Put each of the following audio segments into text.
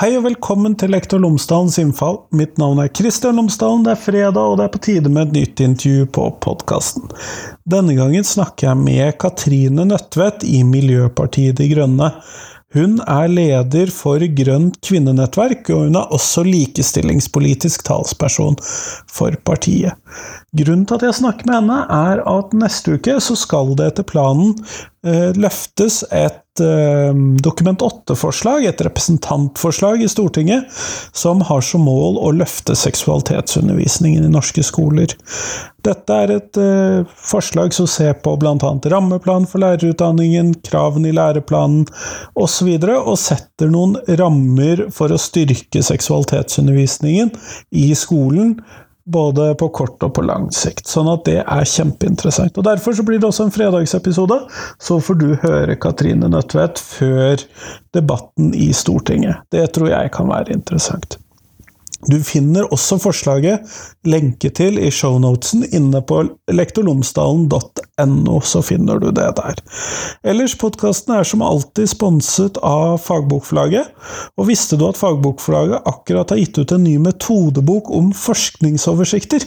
Hei og velkommen til Lektor Lomsdalens innfall. Mitt navn er Kristian Lomsdalen, det er fredag, og det er på tide med et nytt intervju på podkasten. Denne gangen snakker jeg med Katrine Nødtvedt i Miljøpartiet De Grønne. Hun er leder for Grønt kvinnenettverk, og hun er også likestillingspolitisk talsperson for partiet. Grunnen til at jeg snakker med henne, er at neste uke så skal det etter planen eh, løftes et eh, Dokument 8-forslag, et representantforslag i Stortinget, som har som mål å løfte seksualitetsundervisningen i norske skoler. Dette er et eh, forslag som ser på bl.a. rammeplan for lærerutdanningen, kravene i læreplanen osv., og, og setter noen rammer for å styrke seksualitetsundervisningen i skolen både på kort og på lang sikt. Sånn at det er kjempeinteressant. Og Derfor så blir det også en fredagsepisode. Så får du høre Katrine Nødtvedt før debatten i Stortinget. Det tror jeg kan være interessant. Du finner også forslaget lenke til i shownotesen inne på lektorlomsdalen.no, så finner du det der. Ellers, podkasten er som alltid sponset av Fagbokforlaget. Og visste du at Fagbokforlaget akkurat har gitt ut en ny metodebok om forskningsoversikter?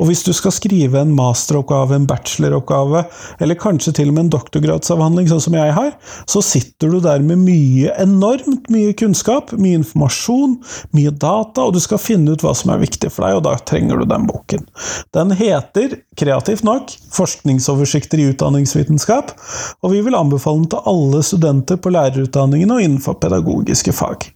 Og hvis du skal skrive en masteroppgave, en bacheloroppgave, eller kanskje til og med en doktorgradsavhandling, sånn som jeg har, så sitter du der med mye, enormt mye kunnskap, mye informasjon, mye data, og du skal finne ut hva som er viktig for deg, og da trenger du den boken. Den heter, kreativt nok, Forskningsoversikter i utdanningsvitenskap, og vi vil anbefale den til alle studenter på lærerutdanningen og innenfor pedagogiske fag.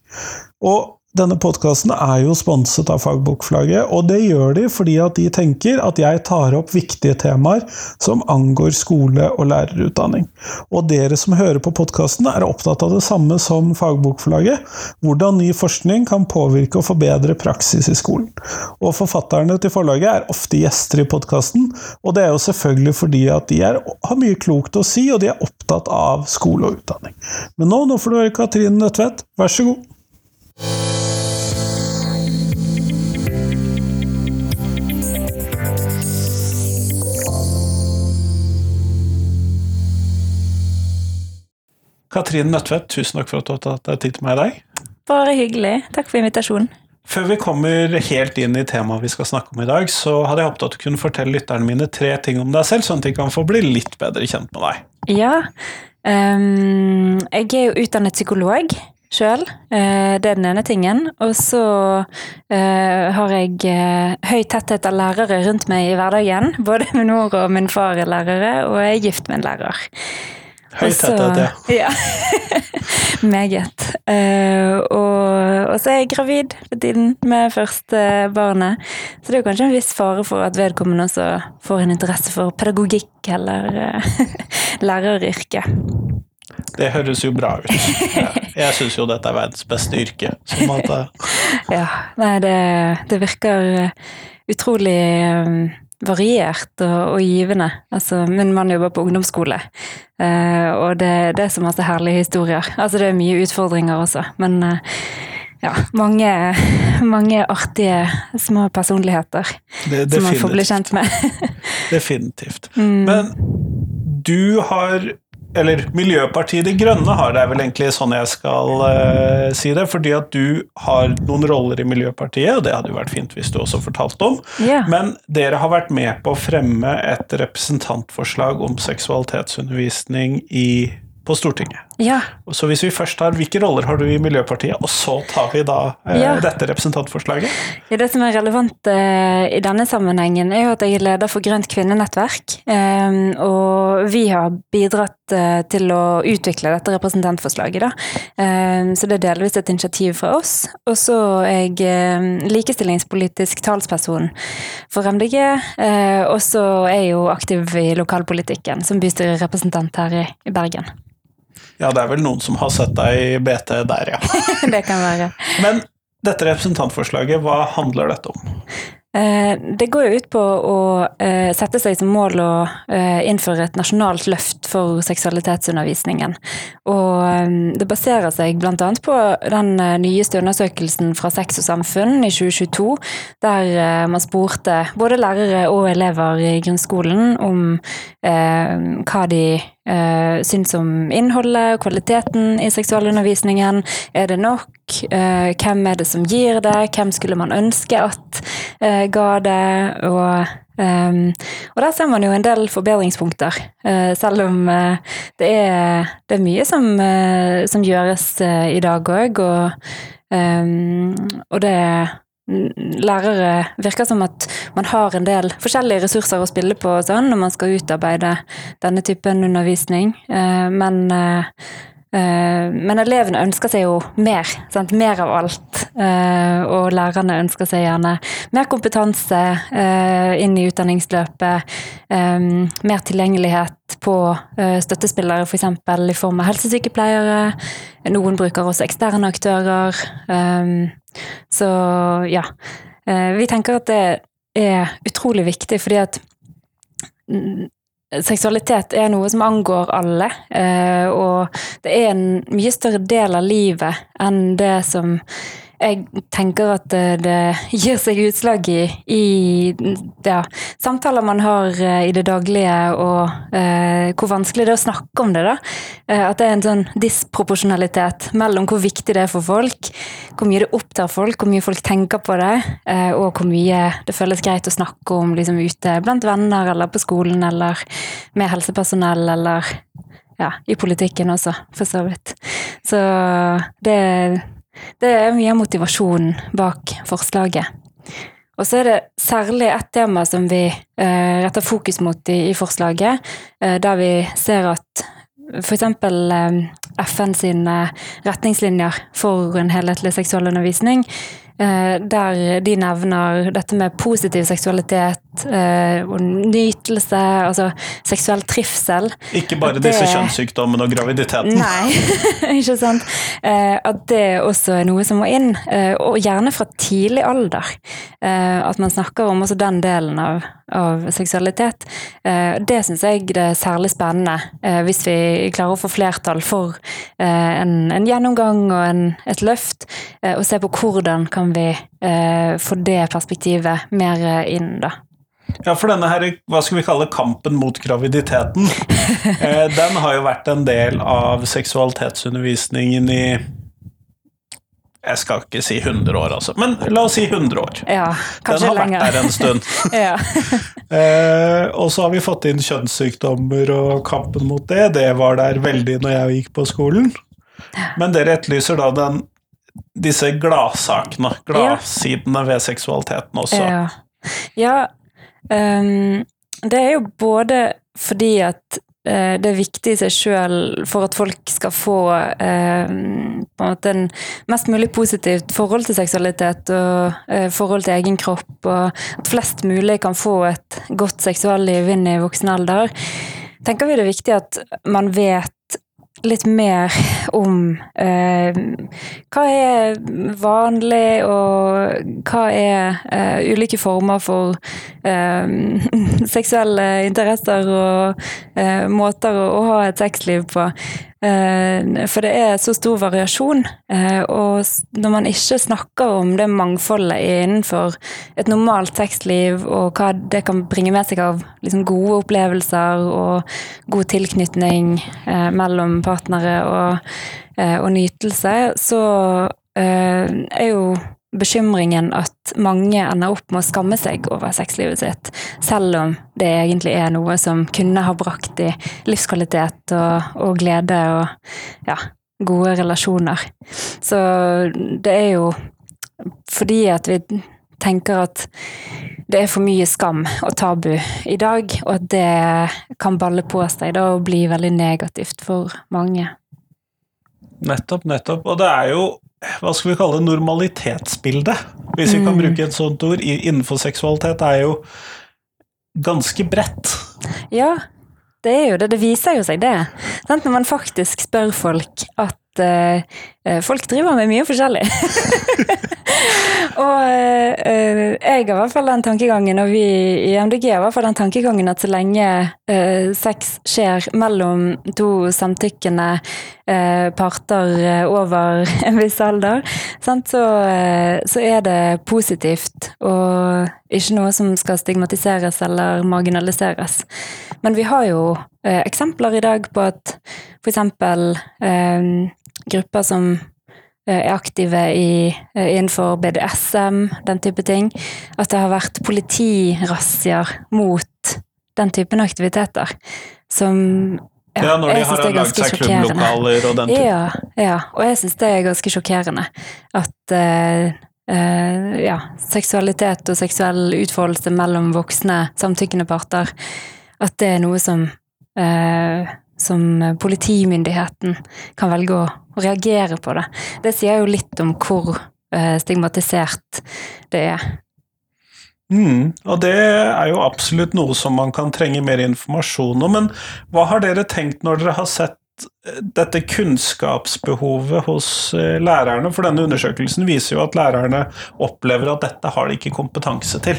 Og denne podkasten er jo sponset av Fagbokflagget, og det gjør de fordi at de tenker at jeg tar opp viktige temaer som angår skole- og lærerutdanning. Og dere som hører på podkasten, er opptatt av det samme som Fagbokflagget, Hvordan ny forskning kan påvirke og forbedre praksis i skolen. Og forfatterne til forlaget er ofte gjester i podkasten, og det er jo selvfølgelig fordi at de er, har mye klokt å si, og de er opptatt av skole og utdanning. Men nå, nå får du høre Katrine Nødtvedt, vær så god. Katrine Nødtvedt, tusen takk for at du har tatt deg tid til meg i dag. Bare hyggelig. Takk for invitasjonen. Før vi kommer helt inn i temaet vi skal snakke om i dag, så hadde jeg håpet at du kunne fortelle lytterne mine tre ting om deg selv, sånn at de kan få bli litt bedre kjent med deg. Ja. Um, jeg er jo utdannet psykolog sjøl. Uh, det er den ene tingen. Og så uh, har jeg uh, høy tetthet av lærere rundt meg i hverdagen. Både min mor og min far er lærere, og jeg er gift med en lærer. Høy tetthet, ja. Meget. Uh, og, og, så er jeg gravid for tiden med første barnet. Så det er jo kanskje en viss fare for at vedkommende også får en interesse for pedagogikk eller uh, læreryrket. Det høres jo bra ut. Jeg, syns jo dette er verdens beste yrke. ja. Nei, det, det virker utrolig um, variert og, og givende. Altså, min mann jobber på ungdomsskole, uh, og det, det, er så masse herlige historier. Altså, det er mye utfordringer også, men uh, ja, mange, mange artige små personligheter det, som man får bli kjent med. definitivt. Mm. Men du har eller Miljøpartiet De Grønne har det, er vel egentlig sånn jeg skal uh, si det. Fordi at du har noen roller i Miljøpartiet, og det hadde jo vært fint hvis du også fortalte om. Yeah. Men dere har vært med på å fremme et representantforslag om seksualitetsundervisning i på Stortinget. Ja. Så hvis vi først tar hvilke roller har du i Miljøpartiet, og så tar vi da eh, ja. dette representantforslaget? Ja, det som er relevant eh, i denne sammenhengen, er jo at jeg er leder for Grønt kvinnenettverk. Eh, og vi har bidratt eh, til å utvikle dette representantforslaget, da. Ehm, så det er delvis et initiativ fra oss. Og så er jeg ehm, likestillingspolitisk talsperson for MDG, eh, og så er jeg jo aktiv i lokalpolitikken som bystyrerepresentant her i, i Bergen. Ja, det er vel noen som har sett deg i BT der, ja. det kan være. Men dette representantforslaget, hva handler dette om? Eh, det går jo ut på å eh, sette seg som mål å eh, innføre et nasjonalt løft for seksualitetsundervisningen. Og det baserer seg bl.a. på den nyeste undersøkelsen fra Sex og samfunn i 2022, der man spurte både lærere og elever i grunnskolen om hva de eh, syns om innholdet og kvaliteten i seksualundervisningen. Er det nok? Eh, hvem er det som gir det? Hvem skulle man ønske at eh, ga det? Og Um, og der ser man jo en del forbedringspunkter, uh, selv om uh, det, er, det, er, mye som, uh, som gjøres i dag òg. Og, um, og det lærere virker som at man har en del forskjellige ressurser å spille på sånn, når man skal utarbeide denne typen undervisning. Eh, men, eh, eh, men elevene ønsker seg jo mer. Sant? Mer av alt. Og lærerne ønsker seg gjerne mer kompetanse inn i utdanningsløpet. Mer tilgjengelighet på støttespillere, f.eks. For i form av helsesykepleiere. Noen bruker også eksterne aktører. Så ja. Eh, vi tenker at det er utrolig viktig, fordi at seksualitet er noe som angår alle. Eh, og det er en mye større del av livet enn det som jeg tenker at det gir seg utslag i, i ja, samtaler man har eh, i det daglige, og eh, hvor vanskelig det er å snakke om det. da. Eh, at det er en sånn disproporsjonalitet mellom hvor viktig det er for folk, hvor mye det opptar folk, hvor mye folk tenker på det, eh, og hvor mye det føles greit å snakke om liksom, ute blant venner eller på skolen eller med helsepersonell eller ja, i politikken også, for så vidt. Så det det er mye av motivasjonen bak forslaget. Og så er det særlig ett tema som vi eh, retter fokus mot i, i forslaget, eh, der vi ser at f.eks. Eh, FN sine retningslinjer for en helhetlig seksualundervisning der de nevner dette med positiv seksualitet eh, og nytelse, altså seksuell trivsel. Ikke bare det, disse kjønnssykdommene og graviditeten. Nei, ikke sant. Eh, at det også er noe som må inn, og gjerne fra tidlig alder. At man snakker om også den delen av, av seksualitet. Det syns jeg det er særlig spennende, hvis vi klarer å få flertall for en, en gjennomgang og en, et løft, og se på hvordan kan kan vi eh, få det perspektivet mer inn, da. Ja, for denne her, hva skal vi kalle kampen mot graviditeten, eh, den har jo vært en del av seksualitetsundervisningen i jeg skal ikke si 100 år, altså, men la oss si 100 år. Ja, kanskje Den har lenger. vært der en stund. eh, og så har vi fått inn kjønnssykdommer og kampen mot det. Det var der veldig når jeg gikk på skolen. Men dere etterlyser da den disse gladsakene, gladsidene ved seksualiteten også. Ja, ja um, det er jo både fordi at uh, det er viktig i seg sjøl for at folk skal få uh, på en måte en mest mulig positivt forhold til seksualitet og uh, forhold til egen kropp, og at flest mulig kan få et godt seksualliv inn i voksen alder. Tenker vi det er viktig at man vet litt mer om eh, hva er vanlig, og hva er eh, ulike former for eh, seksuelle interesser og eh, måter å, å, ha et sexliv på. Eh, for det er så stor variasjon, eh, og når man ikke snakker om det mangfoldet innenfor et normalt sexliv, og hva det kan bringe med seg av liksom gode opplevelser og god tilknytning eh, mellom partnere og, og nytelse, så er jo bekymringen at mange ender opp med å skamme seg over sexlivet sitt, selv om det egentlig er noe som kunne ha brakt i livskvalitet og, og glede og ja, gode relasjoner. Så det er jo fordi at vi tenker at det er for mye skam og tabu i dag, og at det kan balle på seg da og bli veldig negativt for mange. Nettopp, nettopp. Og det er jo hva skal vi kalle normalitetsbildet, hvis vi kan mm. bruke et sånt ord, innenfor seksualitet, er jo ganske bredt. Ja, det er jo det. Det viser jo seg, det. Når man faktisk spør folk at uh, folk driver med mye forskjellig. og uh, jeg har i hvert fall den tankegangen, og vi i MDG har i hvert fall den tankegangen at så lenge uh, sex skjer mellom to samtykkende parter over en viss alder, sant, så, så er det positivt og ikke noe som skal stigmatiseres eller marginaliseres. Men vi har jo eksempler i dag på at f.eks. Eh, grupper som Eh, er aktive i, eh, innenfor BDSM, den type ting. At det har vært politirazziaer mot den typen aktiviteter. Som ja, ja når de har lagd seg klubblokaler og den typen. Ja, ja, og jeg syns det er ganske sjokkerende. At uh, uh, ja, seksualitet og seksuell utfoldelse mellom voksne, samtykkende parter, at det er noe som uh, som politimyndigheten kan velge å, reagere på det. Det sier jo litt om hvor eh, stigmatisert det er. Mm, og det er jo absolutt noe som man kan trenge mer informasjon om. Men hva har dere tenkt når dere har sett dette kunnskapsbehovet hos eh, lærerne? For denne undersøkelsen viser jo at lærerne opplever at dette har de ikke kompetanse til.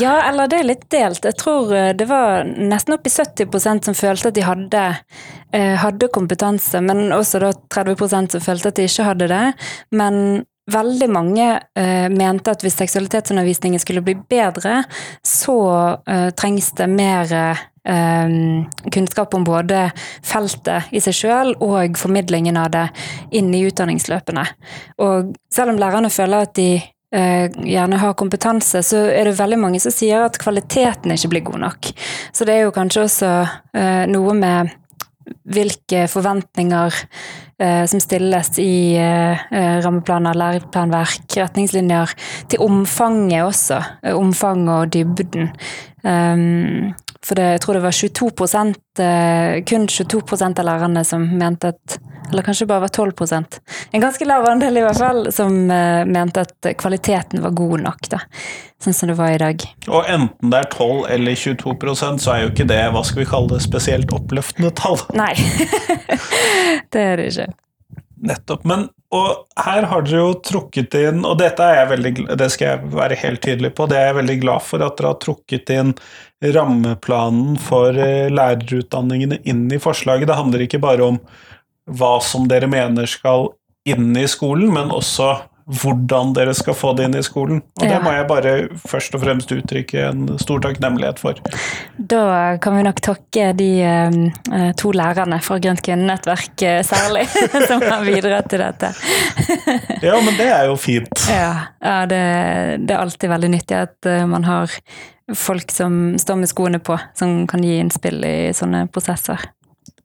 Ja, eller det er litt delt. Jeg tror eh, det var nesten oppi 70% som følte at de hadde, eh, hadde kompetanse, men også da 30% som følte at de ikke hadde det. Men veldig mange mente at hvis seksualitetsundervisningen skulle bli bedre, så trengs det mer uh, kunnskap om både feltet i seg sjøl og formidlingen av det inn i utdanningsløpene. Og selv om lærerne føler at de gjerne har kompetanse, så er det veldig mange som sier at kvaliteten ikke blir god nok. Så det er jo kanskje også noe med hvilke forventninger eh, som stilles i eh, eh, rammeplaner, læreplanverk, retningslinjer, til omfanget også. Eh, omfanget og dybden. Um, for det, jeg tror det var 22 eh, kun 22% av lærerne som mente at Eller kanskje bare var 12% En ganske lav andel i hvert fall, som uh, mente at kvaliteten var god nok. da, Sånn som det var i dag. Og enten det er 12 eller 22% så er jo ikke det hva skal vi kalle det, spesielt oppløftende tall. Nei, det er det ikke. Nettopp. Men og her har dere jo trukket inn, og dette er jeg veldig, det skal jeg være helt tydelig på, det er jeg veldig glad for at dere har trukket inn rammeplanen for eh, lærerutdanningene inn i forslaget. Det handler ikke bare om hva som dere mener skal inn i skolen, men også hvordan dere skal få det inn i skolen. Og ja. det må jeg bare først og fremst uttrykke en stor takknemlighet for. Da kan vi nok takke de uh, to lærerne fra Grønt kvinnenettverk uh, særlig, som har bidratt til dette. ja, men det er jo fint. Ja, ja det, det, er alltid veldig nyttig at uh, man har folk som står med skoene på, som kan gi innspill i sånne prosesser.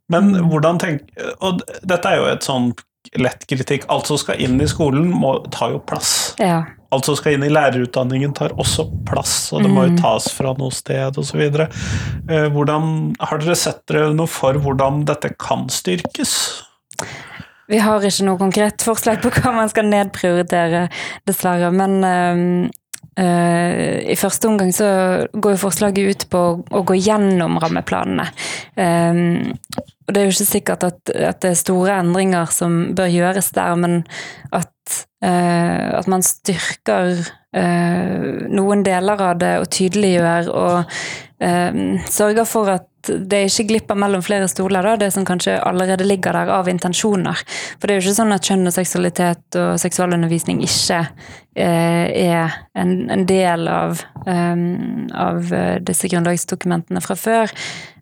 Men hvordan tenk... Og dette er jo et sånn lett kritikk. Alt som skal inn i skolen, må, tar jo plass. Ja. Alt som skal inn i lærerutdanningen, tar også plass, og det må jo mm. tas fra noe sted osv. Eh, hvordan har dere sett dere noe for hvordan dette kan styrkes? Vi har ikke noe konkret forslag på hva man skal nedprioritere, dessverre. Men øh, øh, I første omgang så går jo forslaget ut på å gå gjennom rammeplanene. Um, og det er jo ikke sikkert at, at, det er store endringer som bør gjøres der, men at, uh, at man styrker uh, noen deler av det og tydeliggjør og sørger for at det ikke glipper mellom flere stoler, da, det som kanskje allerede ligger der av intensjoner. For det er jo ikke sånn at kjønn og seksualitet og seksualundervisning ikke eh, er en, en, del av, um, av disse grunnlagsdokumentene fra før.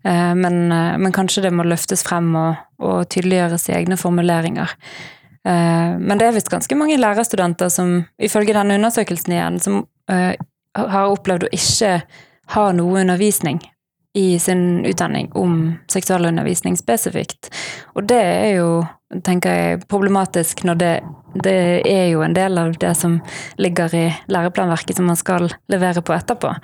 Eh, men, eh, men, kanskje det må løftes frem og, og tydeliggjøres i egne formuleringer. Eh, men det er visst ganske mange lærerstudenter som, ifølge denne undersøkelsen igjen, som eh, har opplevd å ikke ha noe undervisning i sin utdanning om seksualundervisning spesifikt. Og det er jo, tenker jeg, problematisk når det, det er jo en del av det som ligger i læreplanverket som man skal levere på etterpå.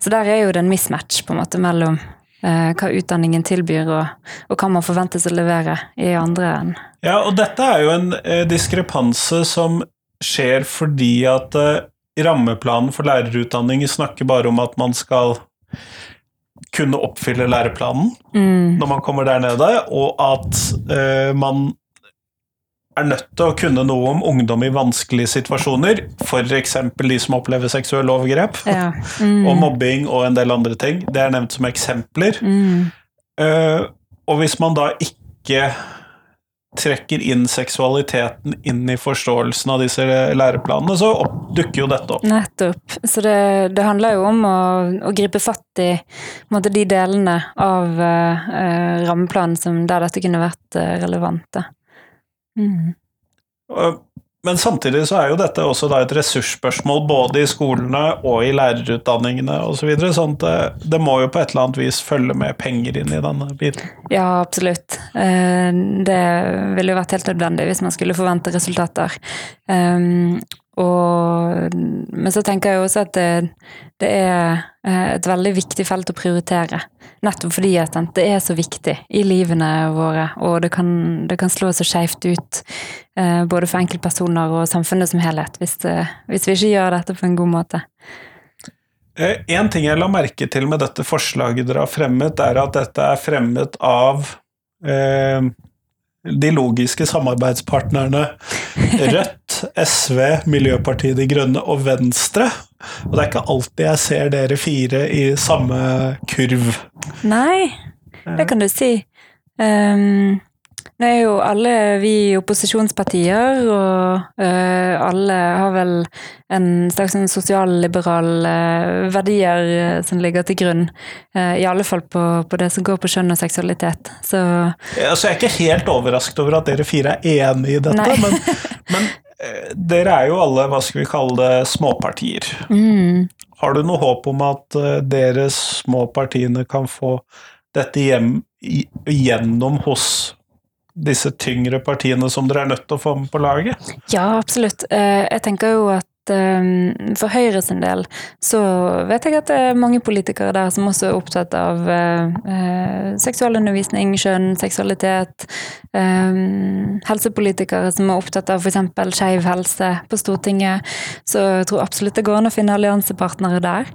Så der er jo det en mismatch på en måte mellom eh, hva utdanningen tilbyr, og, og, hva man forventes å levere i andre enn Ja, og dette er jo en eh, diskrepanse som skjer fordi at eh, rammeplanen for lærerutdanning snakker bare om at man skal kunne oppfylle læreplanen mm. når man kommer der nede, og at uh, man er nødt til å kunne noe om ungdom i vanskelige situasjoner, f.eks. de som opplever seksuelle overgrep, Ja. Mm. og mobbing og en del andre ting. Det er nevnt som eksempler. Mm. Uh, og hvis man da ikke trekker inn seksualiteten inn i forståelsen av disse læreplanene, så dukker jo dette opp. Nettopp. Så det, det handler jo om å, å gripe fatt i måte, de delene av eh, eh, rammeplanen som, der dette kunne vært uh, relevante. da. Mm. Eh, Men samtidig så er jo dette også et ressursspørsmål både i skolene og i lærerutdanningene osv. Så videre, sånn at det, det må jo på et eller annet vis følge med penger inn i denne biten. Ja, absolutt. Eh, Det ville jo vært helt nødvendig hvis man skulle forvente resultater. Og, men så tenker jeg også at det, det er eh, et veldig viktig felt å prioritere. Nettopp fordi at det er så viktig i livene våre, og det kan, det kan slå så skeivt ut. eh, Både for enkeltpersoner og samfunnet som helhet, hvis, hvis vi ikke gjør dette på en god måte. Eh, En ting jeg la merke til med dette forslaget dere har fremmet, er at dette er fremmet av eh, de logiske samarbeidspartnerne Rødt, SV, Miljøpartiet De Grønne og Venstre. Og det er ikke alltid jeg ser dere fire i samme kurv. Nei, det kan du si. Um, nå er jo alle vi opposisjonspartier, og eh, alle har vel en slags sånn sosialliberal uh, verdier eh, som ligger til grunn. eh, I alle fall på, på det som går på kjønn og seksualitet. Så Altså, jeg er ikke helt overrasket over at dere fire er enige i dette, men, men eh, dere er jo alle, hva skal vi kalle det, småpartier. mm, Har du noe håp om at eh, dere små partiene kan få dette hjem, gjennom hos disse tyngre partiene som dere er nødt til å få med på laget? Ja, absolutt. Eh, Jeg tenker jo at eh, for Høyre sin del så vet jeg at det er mange politikere der som også er opptatt av eh, eh, seksualundervisning, kjønn, seksualitet. eh, Helsepolitikere som er opptatt av f.eks. skeiv helse på Stortinget. Så jeg tror absolutt det går an å finne alliansepartnere der.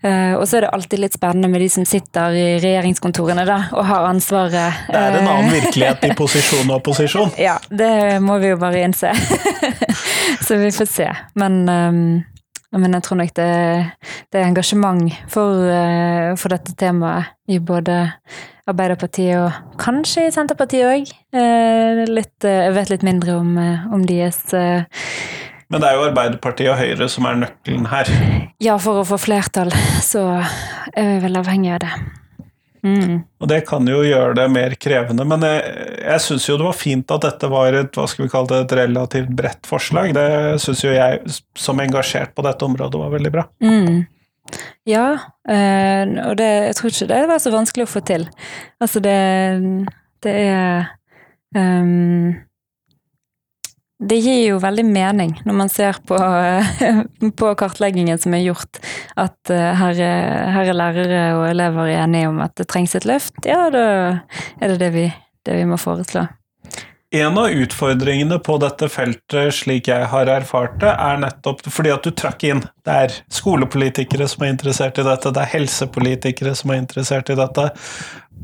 Eh, og så er det alltid litt spennende med de som sitter i regjeringskontorene da, og har ansvaret. Det er en eh, annen virkelighet i posisjon og opposisjon. ja, det må vi jo bare innse. så vi får se. Men, um, men jeg tror nok det, det er engasjement for, uh, for dette temaet i både Arbeiderpartiet og kanskje i Senterpartiet òg. jeg vet litt mindre om, om deres Men det er jo Arbeiderpartiet og Høyre som er nøkkelen her. Ja, for å få flertall, så er vi vel avhengig av det. Mm. Og det kan jo gjøre det mer krevende, men jeg, jeg syns jo det var fint at dette var et hva skal vi kalle det, et relativt bredt forslag. Det syns jo jeg, som engasjert på dette området, var veldig bra. Mm. Ja, øh, og det, jeg tror ikke det var så vanskelig å få til. Altså, det, det er ehm, Det gir jo veldig mening når man ser på, på kartleggingen som er gjort, at eh, her, er, her er lærere og elever enige om at det trengs et løft. Ja, da er det det vi, det vi må foreslå. En av utfordringene på dette feltet, slik jeg har erfart det, er nettopp fordi at du trakk inn. Det er skolepolitikere som er interessert i dette, det er helsepolitikere som er interessert i dette.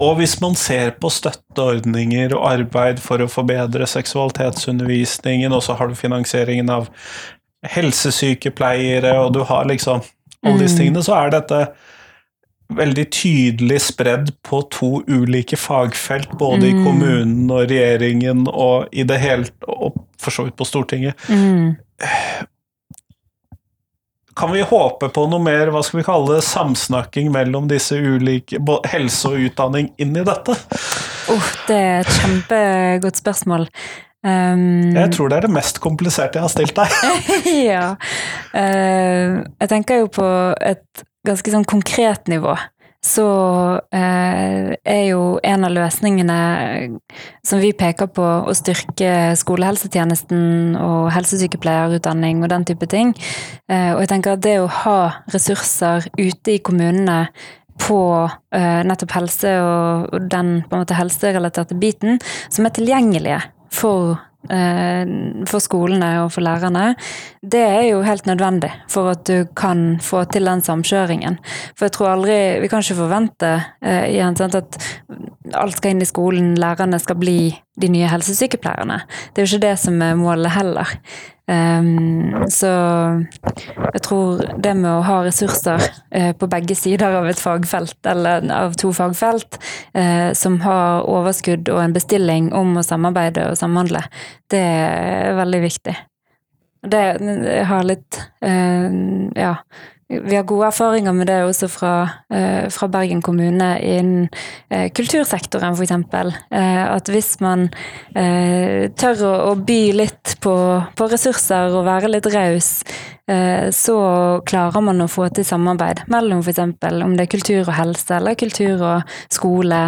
Og hvis man ser på støtteordninger og arbeid for å forbedre seksualitetsundervisningen, og så har du finansieringen av helsesykepleiere, og du har liksom alle disse Mm. tingene, så er dette veldig tydelig spredd på to ulike fagfelt, både i Mm. kommunen og regjeringen og i det hele og for så vidt på Stortinget. Mm. Kan vi håpe på noe mer hva skal vi kalle det, samsnakking mellom disse ulike helse og utdanning inn i dette? Oh, det er et kjempegodt spørsmål. Um, Jeg tror det er det mest kompliserte jeg har stilt deg. ja. Uh, jeg tenker jo på et ganske sånn konkret nivå. Så eh, er jo en av løsningene som vi peker på, å styrke skolehelsetjenesten og helsesykepleierutdanning og den type ting. Eh, og jeg tenker at det å ha ressurser ute i kommunene på eh, nettopp helse og, og den måte helserelaterte biten, som er tilgjengelige for, eh, for skolene og for lærerne, det er jo helt nødvendig for at du kan få til den samkjøringen. For jeg tror aldri Vi kan ikke forvente eh, igjen sant, at alt skal inn i skolen, lærerne skal bli de nye helsesykepleierne. Det er jo ikke det som er målet heller. Um, så jeg tror det med å ha ressurser uh, på begge sider av et fagfelt, eller av to fagfelt, uh, som har overskudd og en bestilling om å samarbeide og samhandle, det er veldig viktig. Det har litt uh, Ja vi har gode erfaringer med det også fra, eh, fra Bergen kommune innen eh, kultursektoren, f.eks. Eh, at hvis man tør å, å, by litt på, på, ressurser og være litt raus, så klarer man å få til samarbeid mellom f.eks. om det er kultur og helse eller kultur og skole.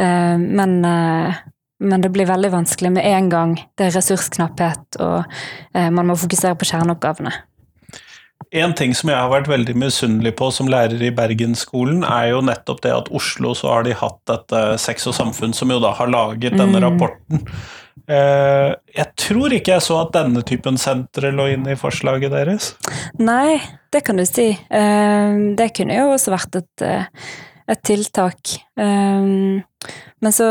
Men men det blir veldig vanskelig med en gang det er ressursknapphet og man må fokusere på kjerneoppgavene. En ting som jeg har vært veldig misunnelig på som lærer i Bergensskolen, er jo nettopp det at Oslo så har de hatt dette Sex og samfunn, som jo da har laget denne mm. rapporten. Eh, jeg tror ikke jeg så at denne typen sentre lå inne i forslaget deres. Nei, det kan du si. Eh, det kunne jo også vært et, eh, et tiltak. Men så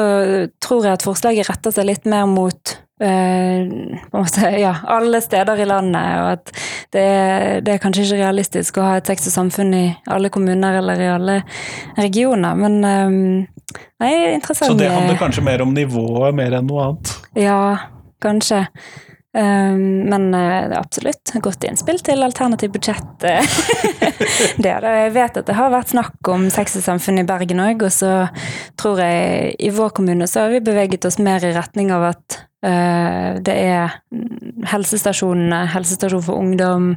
tror jeg at forslaget retter seg litt mer mot måte, ja, alle steder i landet, og at det, det, er kanskje ikke realistisk å ha et sex og samfunn i alle kommuner eller i alle regioner, men nei, interessant. Så det handler kanskje mer om nivået mer enn noe annet? Ja, kanskje. Men det er absolutt godt innspill til alternativt budsjett. det er. Jeg vet at det har vært snakk om sex og samfunn i Bergen òg, og så tror jeg i vår kommune så har vi beveget oss mer i retning av at Eh, det er helsestasjonene, helsestasjon for ungdom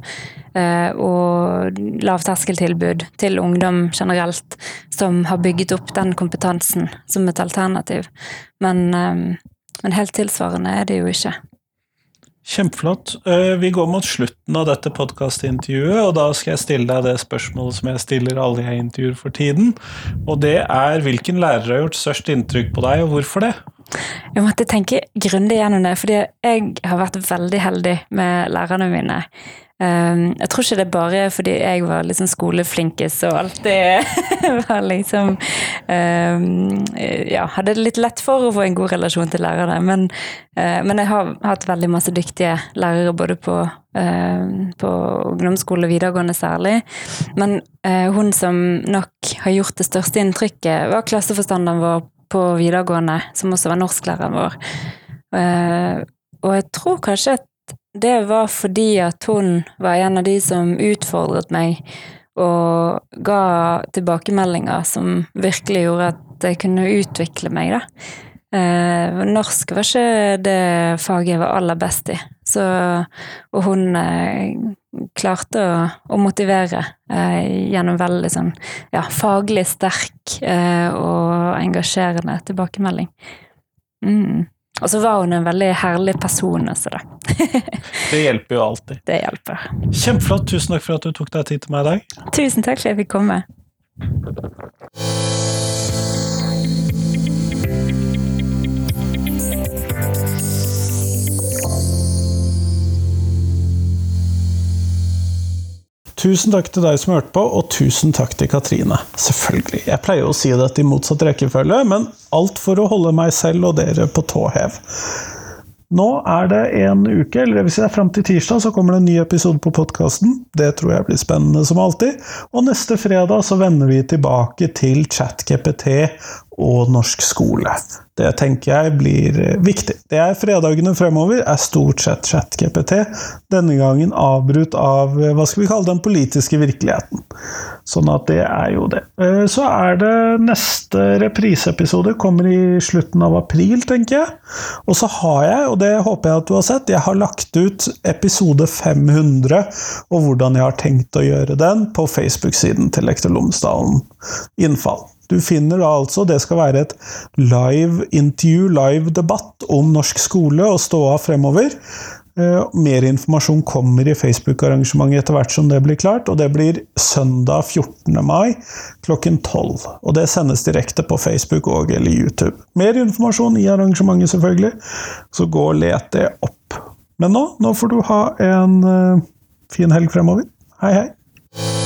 eh, og lavterskeltilbud til ungdom generelt, som har bygget opp den kompetansen som et alternativ. Men, eh, men helt tilsvarende er det jo ikke. Kjempeflott. Vi går mot slutten av dette podkastintervjuet, og da skal jeg stille deg det spørsmålet som jeg stiller alle jeg intervjuer for tiden. Og det er hvilken lærer har gjort størst inntrykk på deg, og hvorfor det? Jeg måtte tenke grundig gjennom det, fordi jeg har vært veldig heldig med lærerne mine. Um, jeg tror ikke det er bare fordi jeg var liksom skoleflinkest og alltid var liksom um, Ja, hadde det litt lett for å få en god relasjon til lærerne. Men, uh, men jeg har hatt veldig masse dyktige lærere både på, uh, på ungdomsskole og videregående særlig. Men uh, hun som nok har gjort det største inntrykket, var klasseforstanderen vår på videregående, som også var norsklæreren vår. Eh, og jeg tror kanskje at det var fordi at hun var en av de som utfordret meg og ga tilbakemeldinger som virkelig gjorde at jeg kunne utvikle meg, da. Eh, norsk var ikke det faget jeg var aller best i, så, og hun eh, klarte å, å motivere eh, gjennom veldig sånn ja, faglig sterk eh, og engasjerende tilbakemelding. Mm. Og så var hun en veldig herlig person Altså da. det hjelper jo alltid. Det hjelper. Kjempeflott. Tusen takk for at du tok deg tid til meg i dag. Tusen takk for at jeg fikk komme. Tusen takk til deg som hørte på, og tusen takk til Katrine. Selvfølgelig. Jeg pleier å si dette i motsatt rekkefølge, men alt for å holde meg selv og dere på tå hev. Nå er det en uke, eller det vil si det er fram til tirsdag, så kommer det en ny episode på podkasten. Det tror jeg blir spennende som alltid. Og neste fredag så vender vi tilbake til ChatGPT og norsk skole. Det tenker jeg blir eh, viktig. Det er fredagene fremover er stort sett ChatGPT, denne gangen avbrutt av eh, hva skal vi kalle den politiske virkeligheten. Sånn at det er jo det. Eh, så er det neste repriseepisode, kommer i slutten av april, tenker jeg. Og så har jeg, og det håper jeg at du har sett, jeg har lagt ut episode 500 og hvordan jeg har tenkt å gjøre den, på Facebook-siden til Lektor Lomsdalen Innfall. Du finner da altså Det skal være et live intervju, live debatt om norsk skole og ståa fremover. Uh, mer informasjon kommer i Facebook-arrangementet etter hvert som det blir klart, og det blir søndag 14. mai klokken 12. Og det sendes direkte på Facebook og eller YouTube. Mer informasjon i arrangementet, selvfølgelig, så gå og let det opp. Men nå, nå får du ha en uh, fin helg fremover. Hei, hei!